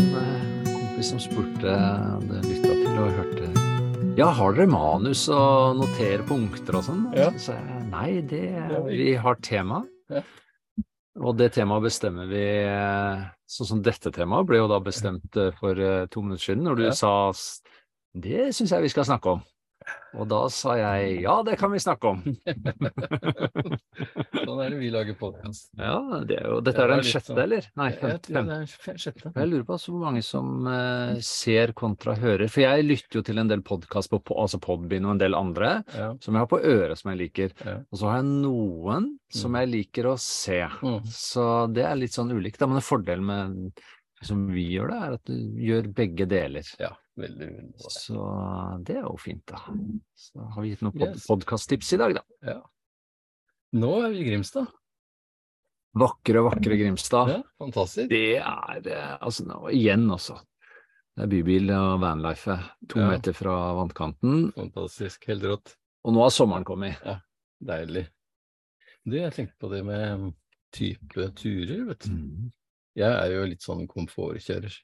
en eh, kompis som spurte, det lytta til og hørte Ja, har dere manus og noterer punkter og sånn? Ja. Så sa jeg nei, det, vi har tema. Ja. Og det temaet bestemmer vi eh, Sånn som dette temaet ble jo da bestemt eh, for eh, to minutter siden, når du Ja. sa det syns jeg vi skal snakke om. Og da sa jeg ja, det kan vi snakke om. Sånn er det vi lager podkast. Ja, det er jo, dette er den sjette, sånn- eller? Nei, Jeg fem, fem. det er fe- sjette. Jeg lurer på så hvor mange som eh, ser kontra hører. For jeg lytter jo til en del podkast på, altså Podbind og en del andre Ja. som jeg har på øret som jeg liker. Ja. Og så har jeg noen som Mm. jeg liker å se. Mm. Så det er litt sånn ulikt. Men en fordel med som vi gjør det, er at du gjør begge deler. ja, veldig bra. Så det er jo fint, da. Så har vi gitt noen pod Yes. podkasttips i dag, da. Ja. Nå er vi i Grimstad. Vakre, vakre Grimstad. Ja, fantastisk. Det er altså nå, igjen også. Det er bybil og vanlife. To Ja. meter fra vannkanten. Fantastisk. Helt rått. Og nå har sommeren kommet. Deilig. Du, jeg tenkte på det med type turer, vet du. Mm. Jeg er jo litt sånn komfortkjører.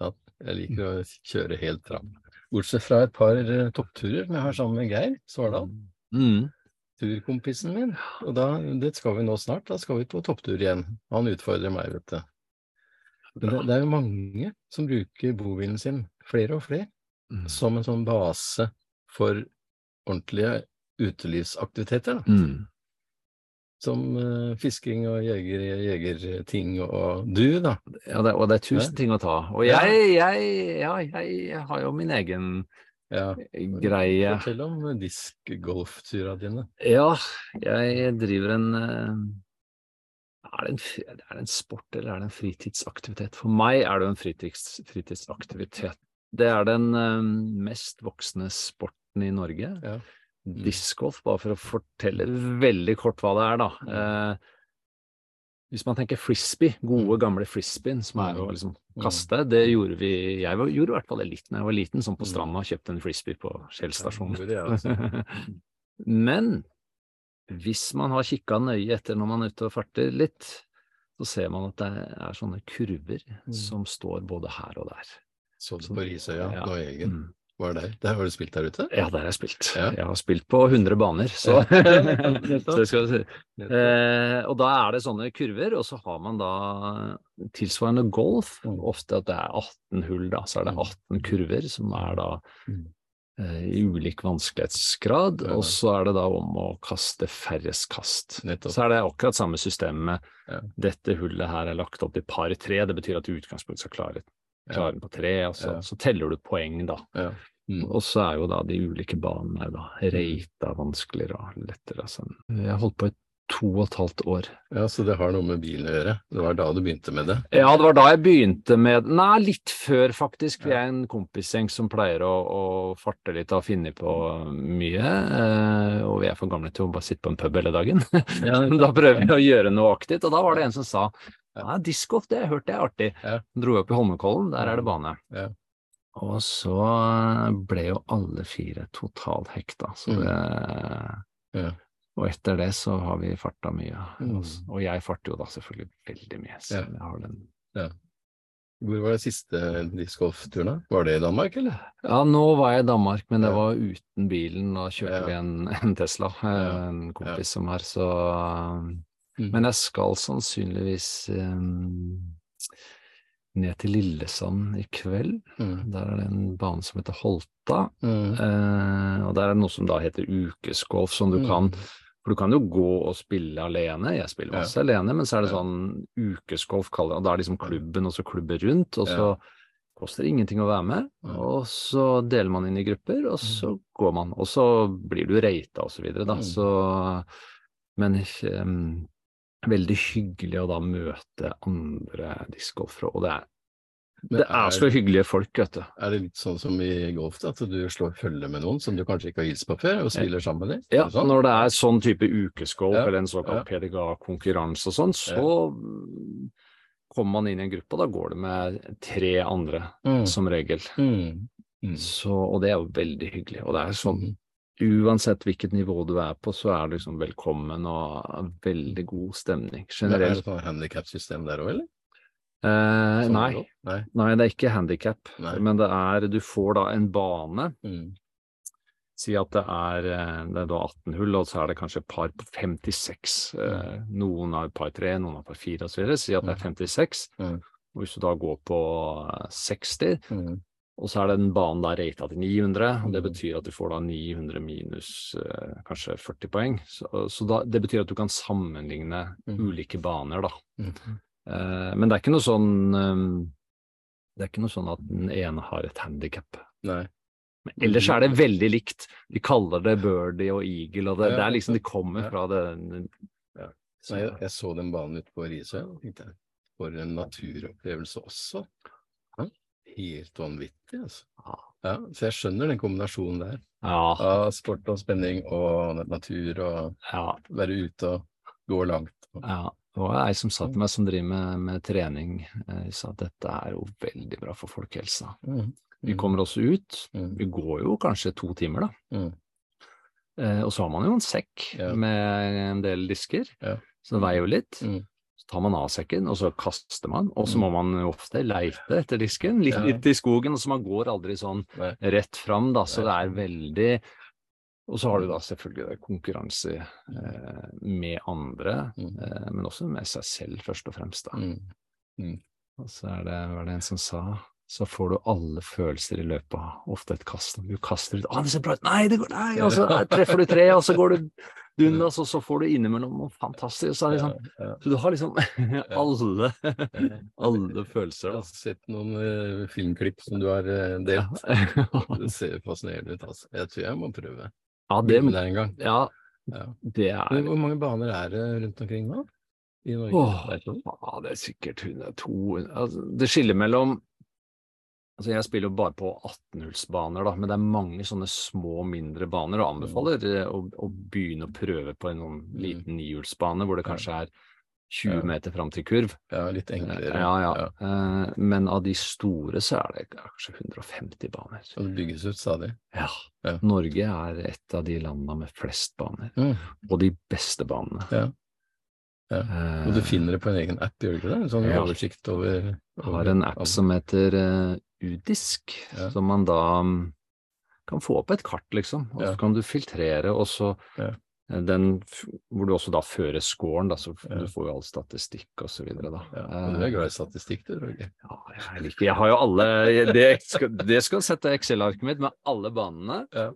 Ja, jeg liker å kjøre helt fram. Bortsett fra et par eh, toppturer som jeg har sammen med Geir Svardal, Mm. turkompisen min. Og da, det skal vi nå snart. Da skal vi på topptur igjen. Han utfordrer meg, vet du. Men det, det er jo mange som bruker bobilen sin, flere og flere, Mm. som en sånn base for ordentlige utelivsaktiviteter. Da. Mm. Som uh, fisking og jeger, jegerting og du, da. Ja, det, og det er tusen ting å ta. Og Ja. jeg, jeg, ja, jeg har jo min egen Ja. greie. Fortell om diskgolftura dine. Ja, jeg driver en eh, er det en, er det en sport eller er det en fritidsaktivitet? For meg er det en fritids, fritidsaktivitet. Det er den eh, mest voksne sporten i Norge. Ja. Discgolf, bare for å fortelle veldig kort hva det er, da. Eh, hvis man tenker frisbee, gode gamle frisbeen, som er å liksom kaste, det gjorde vi Jeg var, gjorde i hvert fall det litt da jeg var liten, sånn på Mm. stranda, kjøpte en frisbee på Shell stasjon. Men hvis man har kikka nøye etter når man er ute og farter litt, så ser man at det er sånne kurver Mm. som står både her og der. Så du på Risøya Ja. nå, Jørgen? Mm. Var det der? Der har du spilt der ute? Ja, der har jeg spilt. Ja. Jeg har spilt på 100 baner, så, så det skal si. Eh, og da er det sånne kurver, og så har man da tilsvarende golf. Mm. Ofte at det er 18 hull, da. Så er det 18 kurver som er da Mm. eh, i ulik vanskelighetsgrad. Og så er det da om å kaste færrest kast. Nettopp. Så er det akkurat samme system med Ja. dette hullet her er lagt opp til par tre. Det betyr at du i utgangspunktet skal klare, klare den på tre, og så, teller du poeng, da. Ja. Mm. Og så er jo da de ulike banene da reita vanskeligere og lettere. Altså. Jeg holdt på i to og et halvt år. ja, så det har noe med bilen å gjøre? Det var da du begynte med det? Ja, det var da jeg begynte med Nei, litt før, faktisk. Vi er en kompisgjeng som pleier å, å farte litt og finne på mye. Eh, og vi er for gamle til å bare sitte på en pub hele dagen. Ja, da prøver vi å gjøre noe aktivt. Og da var det en som sa Ja. ja, det hørte jeg er artig. Ja. Dro opp i Holmenkollen, der er det bane. Ja. Og så ble jo alle fire totalt hekta. Så Mm. det Ja. Og etter det så har vi farta mye. Mm. Og jeg farter jo da selvfølgelig veldig mye. Så Ja. jeg har den Hvor var det siste discgolfturen? da? Var det i Danmark, eller? Ja, nå var jeg i Danmark, men det Ja. var uten bilen. Da kjørte Ja. vi en, en Tesla, eh, Ja. en kompis Ja. som er, så Mm. Men jeg skal sannsynligvis um, ned til Lillesand i kveld. Mm. Der er det en bane som heter Holta. Mm. Eh, og der er det noe som da heter ukesgolf, som du Mm. kan For du kan jo gå og spille alene, jeg spiller masse alene, men så er det Ja. sånn ukesgolf, kaller det, og da er liksom klubben og så klubber rundt, og så Ja. koster ingenting å være med, Ja. og så deler man inn i grupper, og så går man, og så blir du rata og så videre, da, Mm. så Men um, veldig hyggelig å da møte andre discgolfere, og det er, Men det er så hyggelige folk, vet du. Er det litt sånn som i golf, at du slår følge med noen som du kanskje ikke har hilst på før, og spiller sammen med dem? Ja, Er sånn? når det er sånn type ukesgolf Ja, eller en såkalt ja. PDGA-konkurranse og sånn, så ja. kommer man inn i en gruppe, og da går det med tre andre, Mm. som regel. Mm. Mm. Så, og det er jo veldig hyggelig. Og det er sånn, Mm. uansett hvilket nivå du er på, så er du liksom velkommen og veldig god stemning Men Er generelt. det sånn handikapsystem der òg, eller? Eh, Sånn nei. Nei. nei, det er ikke handikap, men det er Du får da en bane. Mm. Si at det er, eh, det er da 18 hull, og så er det kanskje par på 56. Eh, noen har par 3, noen har par 4 osv. Si at det er 56. Mm. Og hvis du da går på eh, 60, Mm. og så er den banen da rata til 900, og det Mm. betyr at du får da 900 minus eh, kanskje 40 poeng. Så, så da, det betyr at du kan sammenligne Mm. ulike baner, da. Mm. Eh, men det er ikke noe sånn eh, Det er ikke noe sånn at den ene har et handikap. Nei. Men ellers er det veldig likt. De kaller det birdie og eagle, og det, Ja, det er liksom, de kommer ja. fra det Ja. Nei, jeg, jeg så den banen ute på Risøy og tenkte for en naturopplevelse også. Helt vanvittig, altså. Så jeg skjønner den kombinasjonen der. Ja, Av sport og spenning og natur og ja, være ute og gå langt. ja. Det var ei som sa til meg som driver med, med trening, eh, sa at dette er jo veldig bra for folkehelsa. Mm. Vi kommer også ut. Mm. Vi går jo kanskje to timer, da. Mm. Eh, og så har man jo en sekk Ja. med en del disker, Ja. så det veier jo litt. Mm. Så tar man av sekken, og så kaster man, og så må man ofte leite etter disken, litt, Ja. litt i skogen, så man går aldri sånn Nei. rett fram, da, så Nei. det er veldig Og så har du da selvfølgelig konkurranse eh, med andre, Mm. eh, men også med seg selv, først og fremst, da. Mm. Og så er det, var det en som sa så får du alle følelser i løpet av ofte et kast. Du kaster ut 'Å, det ser bra ut!' 'Nei, det går Nei!' Og så treffer du tre, og så går du dundas, og så får du innimellom noe fantastisk. Så er det liksom. Så du har liksom alle, alle følelser, Jeg har sett noen eh, filmklipp som du har eh, delt. Det ser fascinerende ut, altså. Jeg tror jeg må prøve. Ja, det, med en gang. ja, Ja. det er hvor mange baner er det rundt omkring nå? I Norge? Åh, det? ja, det er sikkert 100 altså, Det skiller mellom Altså Jeg spiller jo bare på 18-hullsbaner, da, men det er mange sånne små, mindre baner, og anbefaler eh, å, å begynne å prøve på en sånn liten nihullsbane hvor det kanskje er 20 Ja. meter fram til kurv. Ja, litt enklere. Ja, ja. ja. Men av de store så er det kanskje 150 baner. Og det bygges ut stadig. Ja. Norge er et av de landene med flest baner, og de beste banene. Ja. Eh, Og du finner det på en egen app, gjør du ikke det? En sånn oversikt over, Jeg har en app som heter eh, Udisk, som man da mm, kan få opp et kart, liksom. Og så kan du filtrere, og så eh, den hvor du også da fører scoren, da, så du får jo all statistikk videre, ja, du er glad i statistikk, du, Roger. Ja, jeg liker Jeg har jo alle Det skal, det skal sette Excel-arket mitt med alle banene. Ja.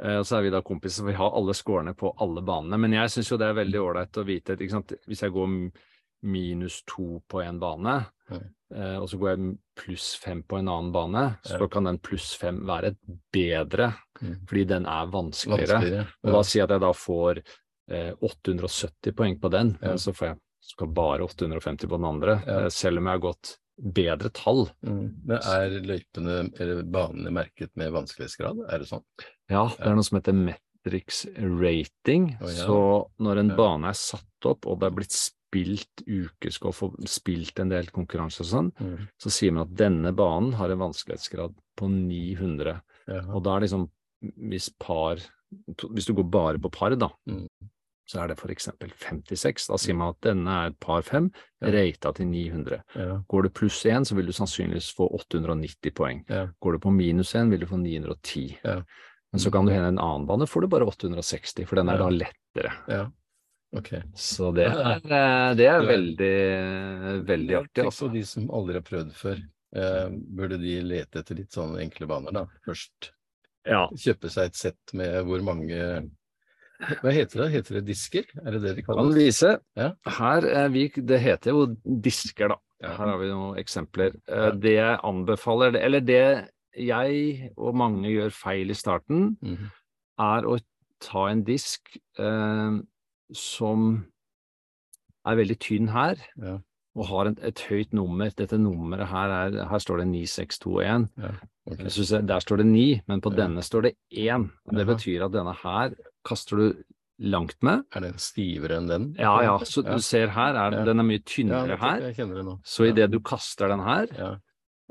Eh, Og så er vi da kompiser, vi har alle scorene på alle banene. Men jeg syns jo det er veldig ålreit å vite? Hvis jeg går minus to på en bane, Ja. eh, og så går jeg pluss fem på en annen bane, så Ja. kan den pluss fem være bedre, Mm. fordi den er vanskeligere. Vanskeligere. Og da sier jeg at jeg da får eh, 870 poeng på den, Ja. men så får jeg skal bare 850 på den andre, Ja. eh, selv om jeg har gått bedre tall. Mm. Men er løypene eller banene merket med vanskelighetsgrad? Er det sånn? Ja, det er noe som heter Metrix rating. Oh, ja. Så når en Ja. bane er satt opp, og det er blitt spilt ukesk og spilt en del konkurranser og sånn, Mm. så sier man at denne banen har en vanskelighetsgrad på 900. Ja. Og da er liksom, hvis par Hvis du går bare på par, da, Mm. så er det eksempel 56. Da sier man at denne er par 5, Ja. rata til 900. Ja. Går det pluss 1, så vil du sannsynligvis få 890 poeng. Ja. Går det på minus 1, vil du få 910. Ja. Men så kan du hende en annen bane, får du bare 860, for den er da lettere. ja. Ok. Så det er, eh, det er veldig, veldig artig, altså. de som aldri har prøvd før. Eh, burde de lete etter litt sånne enkle baner, da? Først Ja. kjøpe seg et sett med hvor mange Hva heter det? Heter det disker? Er det det de kaller det? vise. Ja. Her, er vi, det heter jo disker, da. Her har vi noen eksempler. Eh. Det jeg anbefaler, eller det jeg og mange gjør feil i starten, Mhm. er å ta en disk eh, som er veldig tynn her, Ja. og har et, et høyt nummer. Dette nummeret her er Her står det 9621. Ok. Jeg synes det, der står det 9, men på Ja. denne står det 1. Det betyr at denne her kaster du langt med. Er den stivere enn den? Ja, ja. Så Ja. du ser her, er, Ja. den er mye Ja, tynnere her. Jeg kjenner det nå. Så Ja. idet du kaster den her, Ja.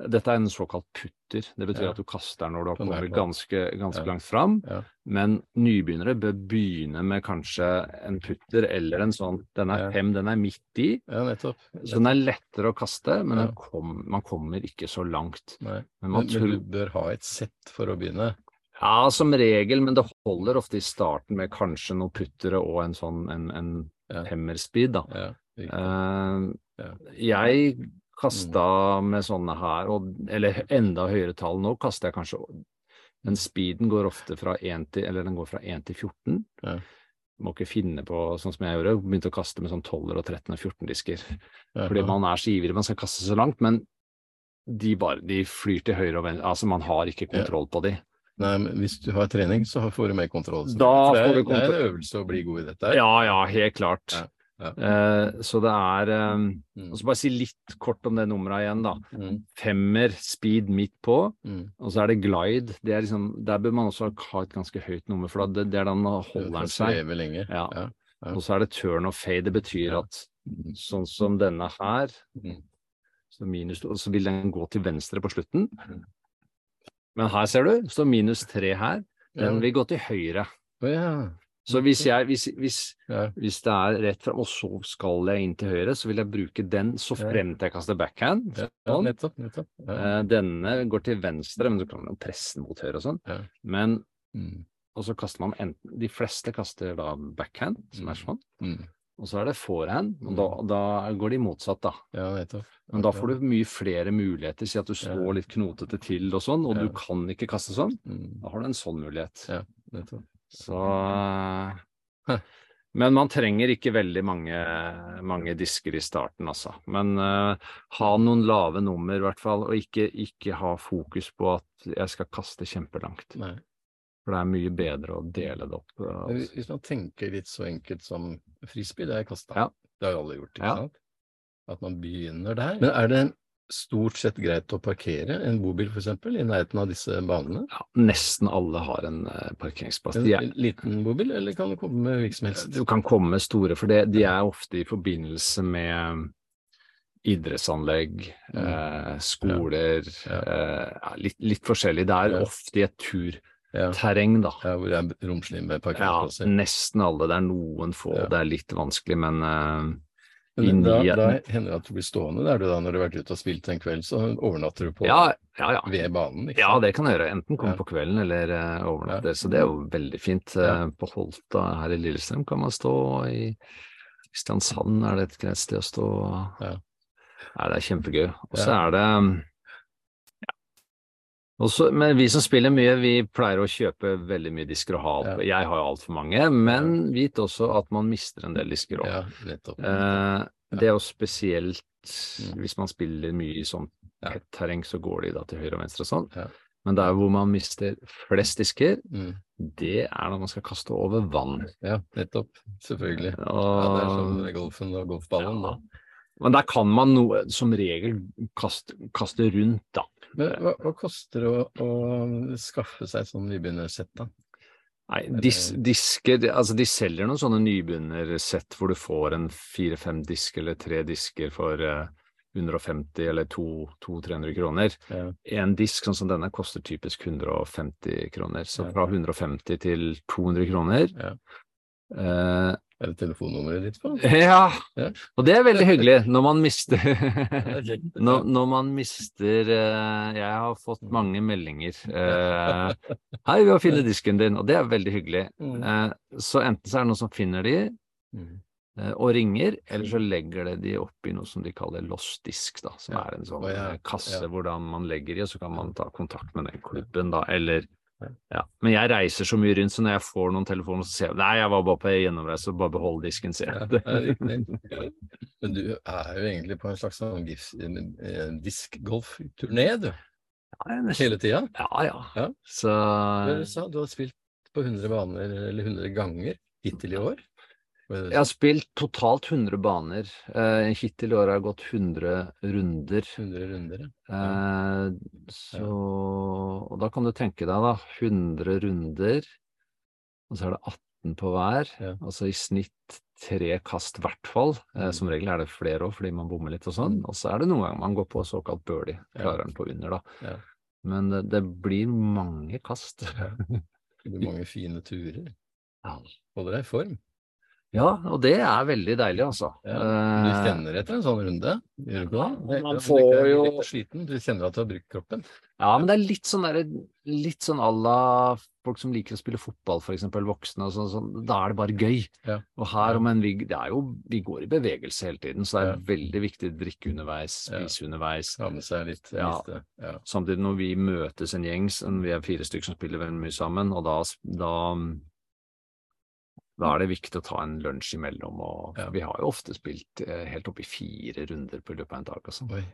Dette er en såkalt putter. Det betyr Ja. at du kaster når du har kommet ganske, ganske Ja. langt fram. Ja. Men nybegynnere bør begynne med kanskje en putter eller en sånn Den er fem, den er midt i. Ja, nettopp. Så den er lettere å kaste, men kom, man kommer ikke så langt. Men Men, man men tror du bør ha et sett for å begynne. Ja, som regel, men det holder ofte i starten med kanskje noen puttere og en sånn en, en Ja. hammerspeed, da. Ja. Jeg kasta med sånne her, og, eller enda høyere tall nå, kaster jeg kanskje Men speeden går ofte fra 1 til, eller den går fra 1 til 14. Ja. Må ikke finne på sånn som jeg gjorde, begynte å kaste med sånn 12 og 13 og 14 disker. Fordi man er så ivrig, man skal kaste så langt, men de bare de flyr til høyre og venstre, altså man har ikke kontroll på de. Nei, men hvis du har trening, så får du mer kontroll. Da det, får er, kontroll. det er en øvelse å bli god i dette. Ja, ja, helt klart. Ja, ja. Eh, så det er Mm. Og så bare si litt kort om det nummeret igjen, da. Mm. Femmer, speed midt på, Mm. og så er det glide. Det er liksom, der bør man også ha et ganske høyt nummer, for det, det er da holder den seg. Ja. Ja. Og så er det turn og fade. Det betyr at sånn som denne her, Mm. så minus så vil den gå til venstre på slutten. Mm. Men her ser du, står minus tre her. Den vil gå til høyre. Oh, ja. Så hvis, jeg, hvis, hvis, Ja. hvis det er rett fram, og så skal jeg inn til høyre, så vil jeg bruke den så Ja. fremt jeg kaster backhand. Ja, Sånn. nettopp. nettopp. Ja. Eh, Denne går til venstre, men du kan presse den mot høyre og sånn. Ja. Men Mm. og så kaster man enten De fleste kaster da backhand, som er Mm. sånn, Mm. og så er det forehand, og da, da går de motsatt, da. Ja, nettopp. Men da får du mye flere muligheter. Si at du Ja. står litt knotete til og sånn, og Ja. du kan ikke kaste sånn. Mm. Da har du en sånn mulighet. Ja, nettopp. Så eh, Men man trenger ikke veldig mange, mange disker i starten, altså. Men uh, ha noen lave nummer, i hvert fall, og ikke, ikke ha fokus på at jeg skal kaste kjempelangt. Nei. For det er mye bedre å dele det opp. Altså. Hvis hvis man tenker litt så enkelt som frisbee, det har jeg kasta. Ja. Det har jo alle gjort, ikke Ja. sant? At man begynner der. Men er det stort sett greit å parkere en bobil f.eks. i nærheten av disse banene? Ja, nesten alle har en eh, parkeringsplass. En er, liten bobil, eller kan det komme med hvilken som helst? du kan komme med store, for det, de er ofte i forbindelse med idrettsanlegg, Mm. eh, skoler, Ja. eh, litt, litt forskjellig. Det er Ja. ofte i et turterreng, da. ja, hvor det er romslig med parkeringsplasser. Ja, nesten alle. Det er noen få, det er litt vanskelig, men eh, Men da, da hender det at du blir stående der du da, når du har vært ute og spilt en kveld, så overnatter du på ja, ja, ja. ved banen. Ikke Ja, det kan jeg gjøre. Enten komme på kvelden eller uh, overnatte. Så det er jo veldig fint. Eh, På Holta her i Lillestrøm kan man stå. I Kristiansand er det et greit sted å stå. Ja. Nei, det er kjempegøy. Og så er det ja. Og så- men vi som spiller mye, vi pleier å kjøpe veldig mye disker og ha. Ja. Jeg har jo altfor mange, men vit også at man mister en del disker òg. Ja. Eh, det er jo spesielt Mm. hvis man spiller mye i Ja. terreng, så går de da til høyre og venstre og sånn. Men der hvor man mister flest disker, Mm. det er når man skal kaste over vann. Ja, nettopp. Selvfølgelig. Ja, det er som golfen og golfballen, da. Men der kan man noe, som regel kaste, kaste rundt, da. Men hva, hva koster det å, å skaffe seg et sånn nybegynnersett, da? Nei, dis, disker Altså, de selger noen sånne nybegynnersett hvor du får en fire-fem disk eller tre disker for uh, 150 eller 200-300 kroner. Ja. En disk sånn som denne koster typisk 150 kroner, så fra 150 til 200 kroner. Ja. Eh, Er det telefonnummeret ditt på? ja, Ja. og det er veldig hyggelig når man mister er når, når man mister eh, Jeg har fått mange meldinger. Eh, 'Hei, vi har funnet disken din', og det er veldig hyggelig. Mm. Eh, så enten så er det noen som finner de Mm. og ringer, eller så legger de de i noe som de kaller lost disk, da, som er en sånn kasse hvordan hvor man legger i, og så kan man ta kontakt med den klubben, da, eller Ja. ja. Men jeg reiser så mye rundt, så når jeg får noen telefoner, så sier jeg nei, jeg var bare på gjennomreise, bare behold disken, sier jeg. er. Men du er jo egentlig på en slags sånn diskgolfturné, du. Ja, Hele tida. ja, ja. Ja. Så Du sa du har spilt på 100 baner, eller 100 ganger, hittil i år. Jeg har spilt totalt 100 baner. Uh, hittil i år har jeg gått 100 runder. 100 runder, ja. Uh, så Og da kan du tenke deg, da. 100 runder, og så er det 18 på hver, Ja. altså i snitt tre kast hvert fall. Eh, Mm. som regel er det flere òg, fordi man bommer litt og sånn. Mm. Og så er det noen ganger man går på såkalt birdie, klarer den på under, da. Ja. Men det, det blir mange kast. Det blir mange fine turer. Holder deg i form. Ja, og det er veldig deilig, altså. Ja. Du kjenner etter en sånn runde? Gjør du ikke det? Man får jo- sliten. Du kjenner at du har brukt kroppen? Ja, men det er litt sånn derre Litt sånn à la folk som liker å spille fotball, eksempel, voksne og sånn. sånn da er det bare gøy. Ja. Og her, Ja. men vi, det er jo, vi går i bevegelse hele tiden, så det er Ja. veldig viktig å drikke underveis, spise underveis. Ha med seg litt Ja. Ja. Samtidig når vi møtes en gjeng, vi er fire stykker som spiller veldig mye sammen, og da, da, da er det viktig å ta en lunsj imellom. Og, Ja. Vi har jo ofte spilt eh, helt opp i fire runder på løpet av en dag. Og sånn. Oi.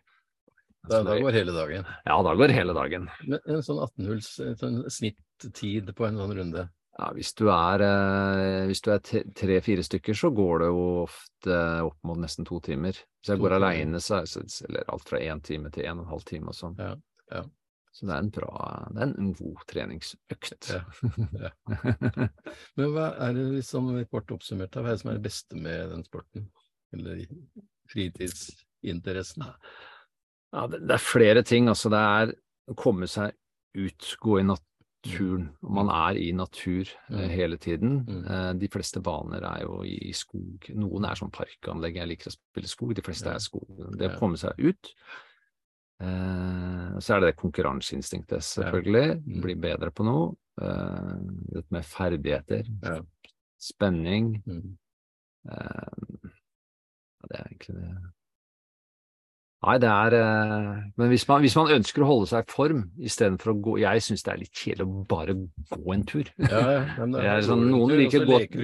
Da, da går hele dagen. Ja, da går hele dagen. Men en sånn 18-hulls sånn snittid på en sånn runde? Ja, hvis du er, eh, er tre-fire stykker, så går det jo ofte opp mot nesten to timer. Hvis jeg To går aleine, så er det alt fra én time til en og en halv time og sånn. Ja, ja. Så det er en bra, det er en god treningsøkt. Ja, ja. Men hva er det liksom kort oppsummert, hva er det som er det beste med den sporten? Eller fritidsinteressen? Ja, det, det er flere ting. Altså, det er å komme seg ut, gå i naturen. Og man er i natur Mm. hele tiden. Mm. Eh, de fleste baner er jo i skog. Noen er sånn parkanlegg, jeg liker å spille skog. De fleste er skog. Det å komme seg ut. Eh, så er det det konkurranseinstinktet, selvfølgelig. Ja. Bli bedre på noe. Eh, litt mer ferdigheter. Ja. Spenning. Mm. Eh, ja, det er egentlig det. Nei, det er eh, Men hvis man, hvis man ønsker å holde seg i form istedenfor å gå Jeg syns det er litt kjedelig å bare gå en tur. Ja, ja. Men det er sånn, noen tur, liker godt-.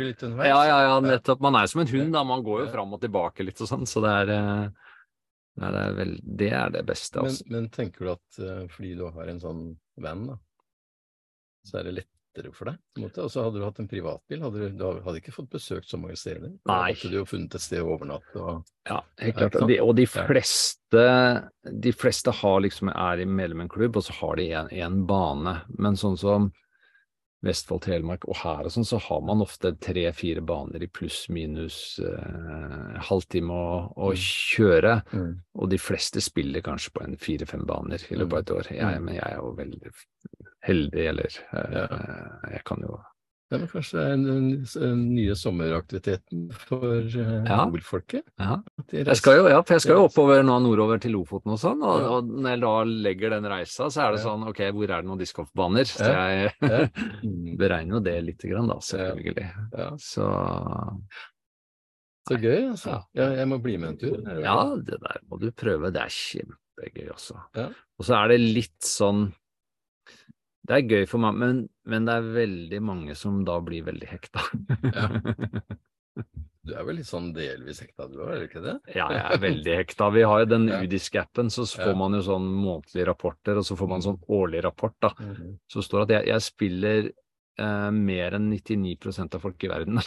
Ja, ja, ja, nettopp. Man er som en hund, da. Man går jo fram og tilbake litt og sånn, så det er eh, Nei, det er vel Det er det beste, Men, altså. men tenker du at eh, fordi du har en sånn van, da, så er det lettere for deg? på en måte? Og så hadde du hatt en privatbil, hadde du, du hadde ikke fått besøkt så mange steder? Da Nei. Hadde du jo funnet et sted å overnatte og Ja, helt klart. Og de, og de fleste De fleste har liksom er i medlem i en klubb, og så har de en, en bane. Men sånn som Vestfold, Telemark og her og sånn, så har man ofte tre-fire baner i pluss-minus eh, halvtime å, å Mm. kjøre. mm. Og de fleste spiller kanskje på en fire-fem baner i løpet av et år. Jeg, Mm. men jeg er jo veldig heldig, eller eh. Jeg kan jo Ja, var kanskje det den, nye sommeraktiviteten for uh, Ja. nordfolket? Ja. Jeg skal jo, ja, for jeg skal jo oppover nå nordover til Lofoten og sånn, og, Ja. og når jeg da legger den reisa, så er det sånn ok, hvor er det noen discgolfbaner? Så jeg beregner jo det lite grann, da, selvfølgelig. Ja. Så Så gøy, altså. Jeg må bli med en tur. ja, det der må du prøve. Det er kjempegøy, altså. Ja. Og så er det litt sånn Det er gøy for meg, men, men det er veldig mange som da blir veldig hekta. Ja. Du er vel litt sånn delvis hekta du òg, er du ikke det? Ja, jeg er veldig hekta. Vi har jo den Ja. UDISC-appen, så får man jo sånn månedlige rapporter, og så får man sånn årlig rapport, da. Mhm. Så står det at jeg, jeg spiller eh, mer enn 99% av folk i verden.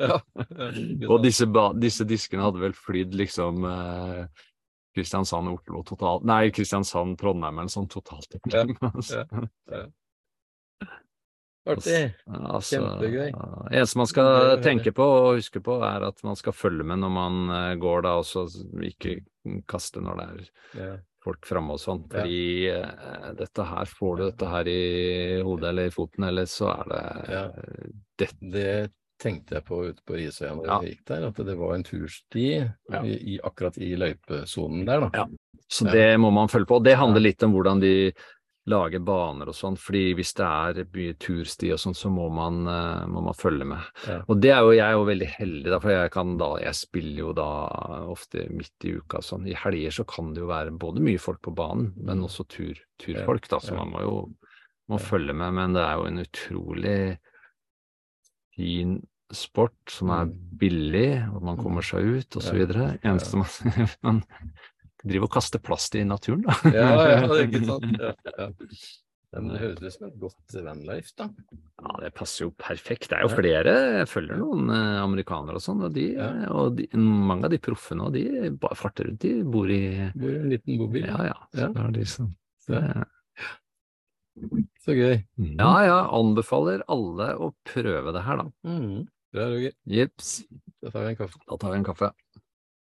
Ja. og disse, disse diskene hadde vel flydd liksom eh, Kristiansand, Oslo totalt Nei, Kristiansand, Trondheim eller sånn totalt. Ja, ja. Artig. Altså, Kjempegøy. eneste man skal tenke på og huske på, er at man skal følge med når man eh, går, da, og så ikke kaste når det er Ja. folk framme og sånn. Fordi eh, dette her, får du dette her i hodet eller i foten, eller så er det Ja. det, Det tenkte jeg på ute på Risøya når Ja. jeg gikk der, at det var en tursti Ja. i, i, akkurat i løypesonen der, da. Ja. Så det må man følge på. Og det handler litt om hvordan de lager baner og sånn, fordi hvis det er mye tursti og sånn, så må man, eh, må man følge med. Og det er jo jeg er jo veldig heldig, da, for jeg kan da, jeg spiller jo da ofte midt i uka sånn. I helger så kan det jo være både mye folk på banen, men Mm. også tur, turfolk, da, så man må jo må følge med. Men det er jo en utrolig fin sport som er Mm. billig, og man kommer seg ut videre. Eneste man, man driver og kaster plast i naturen, da. Ja, ja, det er ikke sant. Ja, ja. Men det høres ut som et godt vanlife, da. Ja, det passer jo perfekt. Det er jo flere. Jeg følger noen eh, amerikanere og sånn, og, de, Ja. og de, mange av de proffene, og de bare farter rundt. De bor i Bor i en liten bobil. Ja, ja. Så Ja. de så. Så gøy. Ja, ja, anbefaler alle å prøve det her, da. Mm. Bra, Roger. Jips, Da tar vi en kaffe. da tar vi en kaffe.